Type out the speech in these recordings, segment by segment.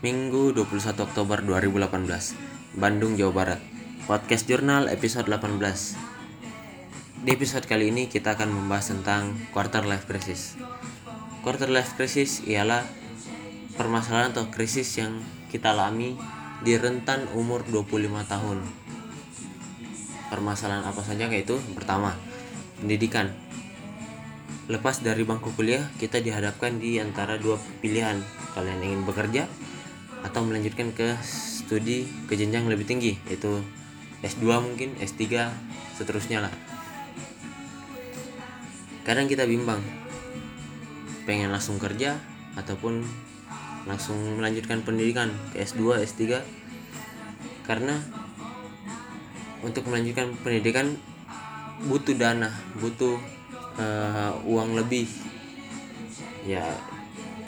Minggu 21 Oktober 2018 Bandung, Jawa Barat. Podcast Jurnal episode 18 Di episode kali ini kita akan membahas tentang quarter life crisis. Quarter life crisis ialah permasalahan atau krisis yang kita alami di rentan umur 25 tahun. Permasalahan apa saja kayak itu? Pertama, pendidikan. Lepas dari bangku kuliah, kita dihadapkan di antara dua pilihan. Kalian ingin bekerja atau melanjutkan ke studi ke jenjang lebih tinggi, yaitu S2 mungkin, S3, seterusnya lah. Kadang kita bimbang, pengen langsung kerja ataupun langsung melanjutkan pendidikan ke S2, S3 karena untuk melanjutkan pendidikan butuh dana, butuh uh, uang lebih ya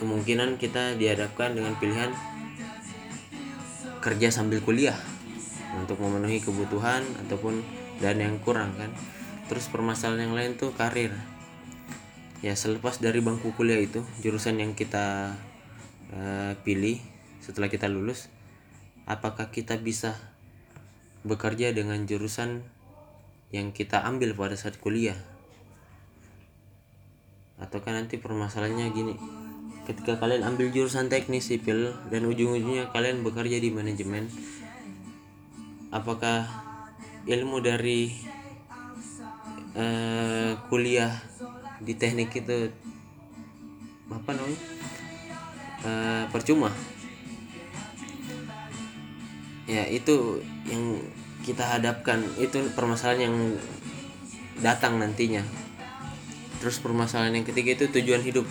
kemungkinan kita dihadapkan dengan pilihan kerja sambil kuliah untuk memenuhi kebutuhan ataupun dan yang kurang kan? Terus permasalahan yang lain tuh karir. Ya selepas dari bangku kuliah itu jurusan yang kita uh, pilih setelah kita lulus apakah kita bisa bekerja dengan jurusan yang kita ambil pada saat kuliah? Ataukah nanti permasalahannya gini ketika kalian ambil jurusan teknik sipil dan ujung-ujungnya kalian bekerja di manajemen apakah ilmu dari uh, kuliah di teknik itu apa namanya uh, percuma? Ya itu yang kita hadapkan. Itu permasalahan yang datang nantinya. Terus permasalahan yang ketiga itu tujuan hidup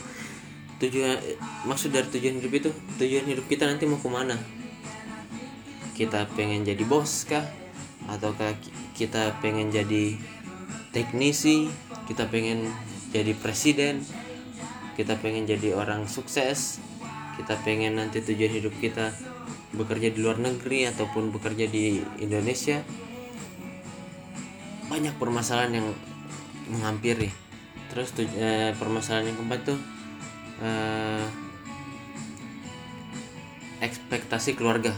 tujuan maksud dari tujuan hidup itu tujuan hidup kita nanti mau ke mana? Kita pengen jadi bos kah? Ataukah kita pengen jadi teknisi? Kita pengen jadi presiden? Kita pengen jadi orang sukses? Kita pengen nanti tujuan hidup kita bekerja di luar negeri ataupun bekerja di Indonesia? Banyak permasalahan yang menghampiri. Terus tuj eh, permasalahan yang keempat tuh eh, ekspektasi keluarga.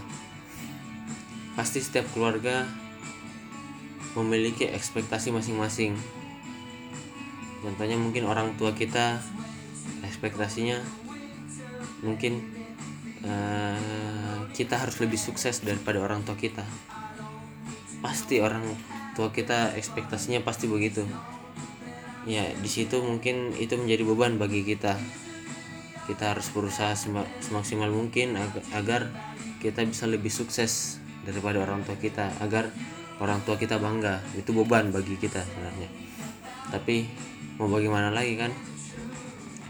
Pasti setiap keluarga memiliki ekspektasi masing-masing. Contohnya mungkin orang tua kita ekspektasinya mungkin eh, kita harus lebih sukses daripada orang tua kita. Pasti orang tua kita ekspektasinya pasti begitu. Ya di situ mungkin itu menjadi beban bagi kita kita harus berusaha semaksimal mungkin agar kita bisa lebih sukses daripada orang tua kita agar orang tua kita bangga. Itu beban bagi kita sebenarnya. Tapi mau bagaimana lagi kan?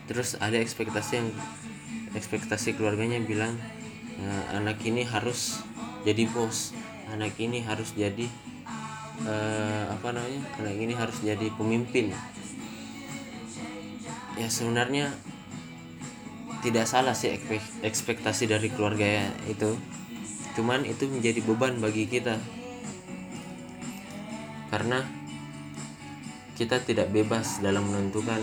Terus ada ekspektasi yang ekspektasi keluarganya bilang e, anak ini harus jadi bos anak ini harus jadi uh, apa namanya anak ini harus jadi pemimpin. Ya sebenarnya tidak salah sih ekspektasi dari keluarga itu. Cuman itu menjadi beban bagi kita. Karena kita tidak bebas dalam menentukan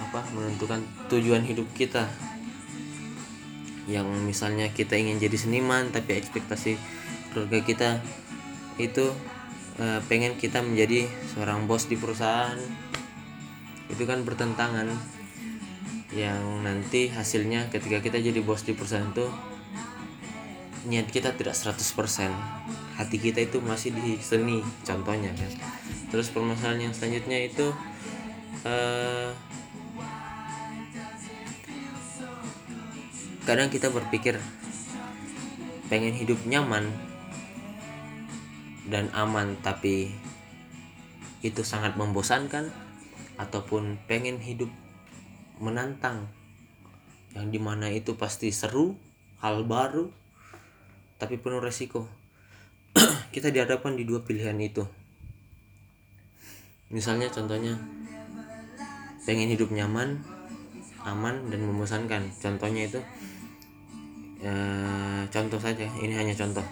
apa menentukan tujuan hidup kita. Yang misalnya kita ingin jadi seniman tapi ekspektasi keluarga kita itu e, pengen kita menjadi seorang bos di perusahaan. Itu kan bertentangan yang nanti hasilnya ketika kita jadi bos di perusahaan itu niat kita tidak 100% hati kita itu masih di seni contohnya kan. Terus permasalahan yang selanjutnya itu uh, kadang kita berpikir pengen hidup nyaman dan aman tapi itu sangat membosankan ataupun pengen hidup menantang. Yang di mana itu pasti seru hal baru tapi penuh resiko. Kita dihadapkan di dua pilihan itu. Misalnya contohnya pengen hidup nyaman aman dan membosankan. Contohnya itu e, contoh saja ini hanya contoh.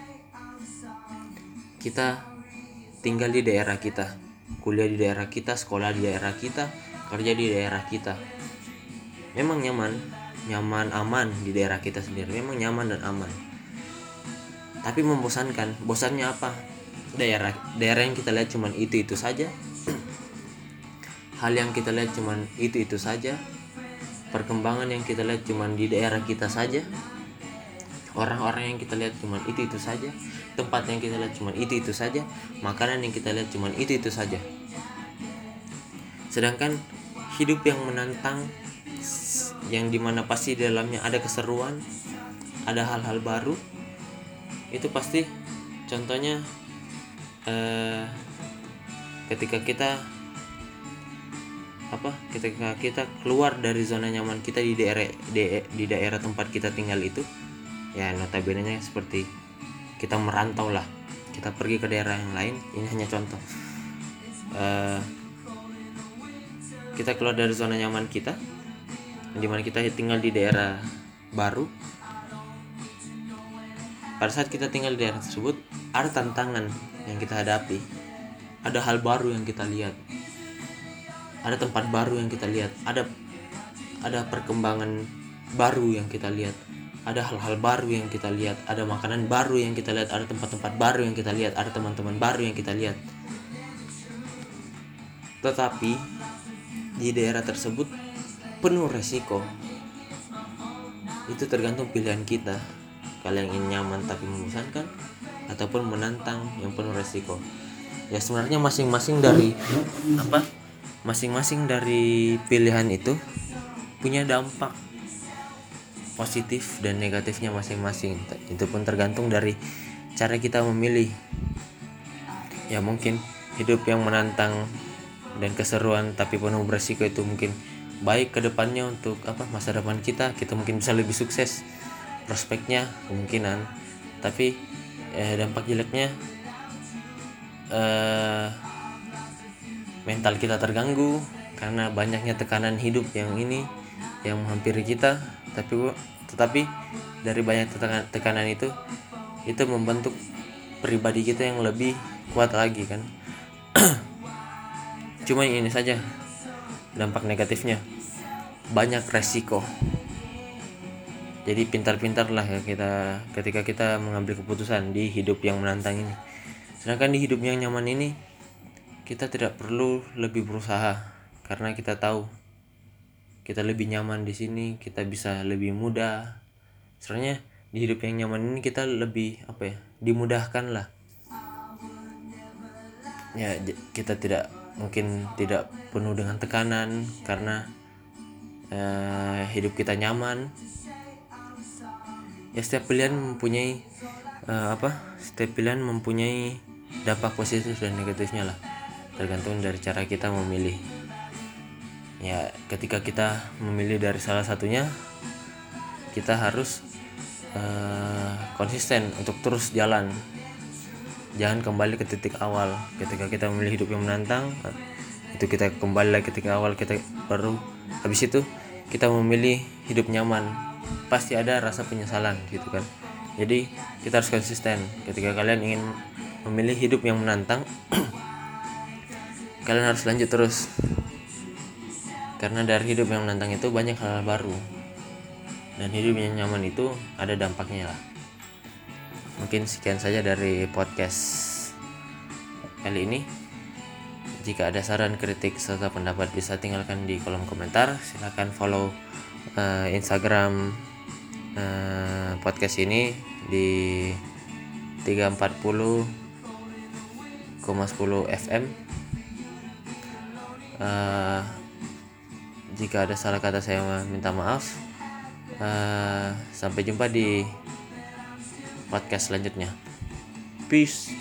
Kita tinggal di daerah kita kuliah di daerah kita sekolah di daerah kita kerja di daerah kita memang nyaman. Nyaman aman di daerah kita sendiri. Memang nyaman dan aman. Tapi membosankan. Bosannya apa? Daerah daerah yang kita lihat cuman itu itu saja. Hal yang kita lihat cuman itu itu saja. Perkembangan yang kita lihat cuman di daerah kita saja. Orang-orang yang kita lihat cuman itu itu saja. Tempat yang kita lihat cuman itu itu saja. Makanan yang kita lihat cuman itu itu saja. Sedangkan hidup yang menantang yang di mana pasti di dalamnya ada keseruan ada hal-hal baru. Itu pasti contohnya eh, ketika kita apa ketika kita keluar dari zona nyaman kita di daerah di, di daerah tempat kita tinggal itu ya notabene nya seperti kita merantau lah. Kita pergi ke daerah yang lain ini hanya contoh. Uh, kita keluar dari zona nyaman kita di mana kita tinggal di daerah baru. Pada saat kita tinggal di daerah tersebut ada tantangan yang kita hadapi. Ada hal baru yang kita lihat. Ada tempat baru yang kita lihat. Ada ada perkembangan baru yang kita lihat. Ada hal-hal baru yang kita lihat. Ada makanan baru yang kita lihat. Ada tempat-tempat baru yang kita lihat. Ada teman-teman baru yang kita lihat. Tetapi di daerah tersebut penuh resiko. Itu tergantung pilihan kita. Kalian ingin nyaman tapi membosankan ataupun menantang yang penuh resiko. Ya sebenarnya masing-masing dari apa? Masing-masing dari pilihan itu punya dampak positif dan negatifnya masing-masing. Itu pun tergantung dari cara kita memilih. Ya mungkin hidup yang menantang dan keseruan tapi penuh beresiko itu mungkin baik ke depannya untuk apa masa depan kita kita mungkin bisa lebih sukses prospeknya kemungkinan. Tapi eh, dampak jeleknya eh, mental kita terganggu karena banyaknya tekanan hidup yang ini yang menghampiri kita. Tapi tetapi dari banyak tekanan, itu itu membentuk pribadi kita yang lebih kuat lagi kan? Cuma ini saja dampak negatifnya. Banyak resiko. Jadi pintar-pintar lah ya kita ketika kita mengambil keputusan di hidup yang menantang ini. Sedangkan di hidup yang nyaman ini kita tidak perlu lebih berusaha. Karena kita tahu kita lebih nyaman di sini kita bisa lebih mudah. Sebenarnya di hidup yang nyaman ini kita lebih apa ya dimudahkan lah. Ya kita tidak mungkin tidak penuh dengan tekanan karena uh, hidup kita nyaman. Ya setiap pilihan mempunyai uh, apa setiap pilihan mempunyai dampak positif dan negatifnya lah. Tergantung dari cara kita memilih. Ya ketika kita memilih dari salah satunya kita harus uh, konsisten untuk terus jalan jangan kembali ke titik awal. Ketika kita memilih hidup yang menantang itu kita kembali lagi ketika awal kita baru habis itu kita memilih hidup nyaman. Pasti ada rasa penyesalan gitu kan. Jadi kita harus konsisten. Ketika kalian ingin memilih hidup yang menantang kalian harus lanjut terus. Karena dari hidup yang menantang itu banyak hal, -hal baru. Dan hidup yang nyaman itu ada dampaknya lah mungkin sekian saja dari podcast kali ini. Jika ada saran kritik serta pendapat bisa tinggalkan di kolom komentar. Silahkan follow uh, instagram uh, podcast ini di 340,10 FM uh, jika ada salah kata saya minta maaf. Uh, sampai jumpa di podcast selanjutnya. Peace